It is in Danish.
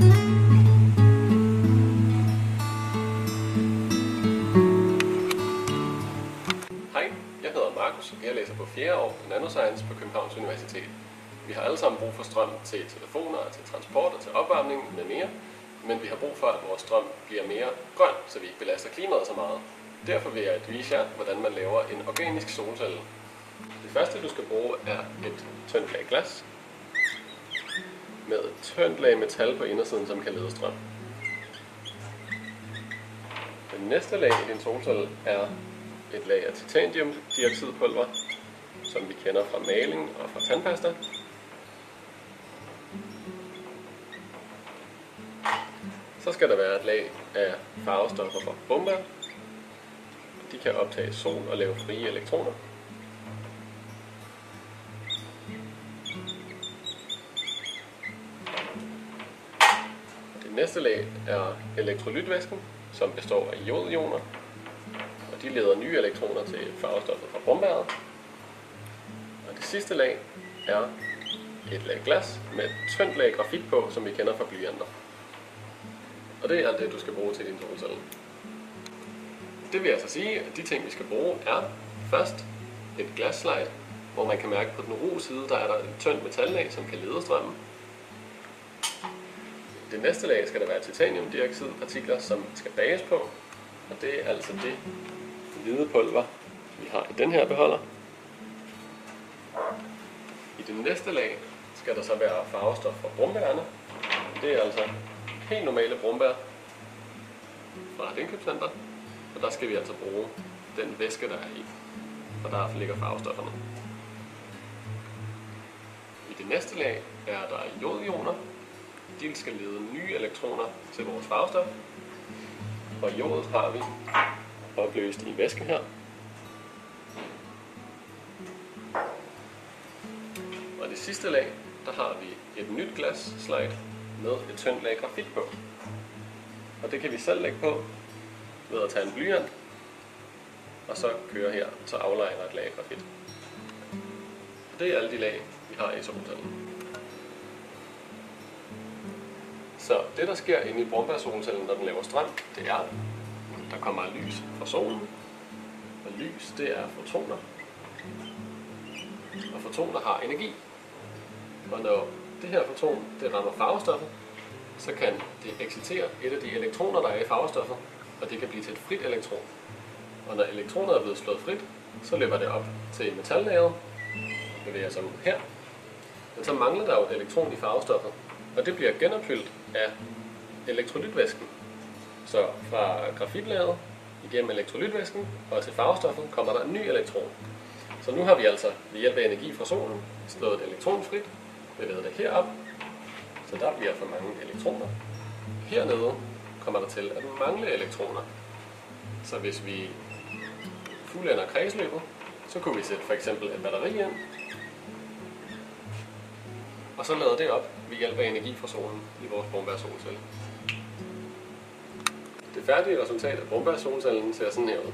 Hej, jeg hedder Markus, og jeg læser på 4. år på Nanoscience på Københavns Universitet. Vi har alle sammen brug for strøm til telefoner, til transport og til opvarmning med mere, men vi har brug for, at vores strøm bliver mere grøn, så vi ikke belaster klimaet så meget. Derfor vil jeg vise jer, hvordan man laver en organisk solcelle. Det første, du skal bruge, er et tyndt lag glas med et tyndt lag metal på indersiden, som kan lede strøm. Det næste lag i din solcelle er et lag af titaniumdioxidpulver, som vi kender fra maling og fra tandpasta. Så skal der være et lag af farvestoffer fra bomber. De kan optage sol og lave frie elektroner. Næste lag er elektrolytvæsken, som består af jodioner, og de leder nye elektroner til farvestoffet fra brombæret. Og det sidste lag er et lag glas med et tyndt lag grafit på, som vi kender fra blyanter. Og det er alt det, du skal bruge til din solcelle. Det vil altså sige, at de ting, vi skal bruge, er først et glasslide, hvor man kan mærke på den ro side, der er der et tyndt metallag, som kan lede strømmen. Det næste lag skal der være titaniumdioxidpartikler, som skal bages på, og det er altså det hvide pulver, vi har i den her beholder. I det næste lag skal der så være farvestof fra brumbærerne. Det er altså helt normale brumbær fra et indkøbscenter, og der skal vi altså bruge den væske, der er i, og der ligger farvestofferne. I det næste lag er der jodioner. De skal lede nye elektroner til vores farvestof, og jodet har vi opløst i væsken her. Og det sidste lag, der har vi et nyt glas slide med et tyndt lag grafit på. Og det kan vi selv lægge på ved at tage en blyant, og så køre her, så aflejner et lag grafit. Det er alle de lag, vi har i solcellen. Så det, der sker inde i brombærsolcellen, når den laver strøm, det er, der kommer lys fra solen. Og lys, det er fotoner. Og fotoner har energi. Og når det her foton, det rammer farvestoffet, så kan det excitere et af de elektroner, der er i farvestoffet, og det kan blive til et frit elektron. Og når elektronet er blevet slået frit, så løber det op til metallageret, bevæger sig ud her. Men så mangler der jo et elektron i farvestoffet, og det bliver genopfyldt af elektrolytvæsken. Så fra grafitlaget igennem elektrolytvæsken og til farvestoffet kommer der en ny elektron. Så nu har vi altså ved hjælp af energi fra solen slået et elektron frit, bevæget det herop, så der bliver for mange elektroner. Hernede kommer der til at mangle elektroner. Så hvis vi fuldender kredsløbet, så kunne vi sætte for eksempel et batteri ind, og så lader det op ved hjælp af energi fra solen i vores brumbærsolcelle. Det færdige resultat af brumbærsolcellen ser sådan her ud.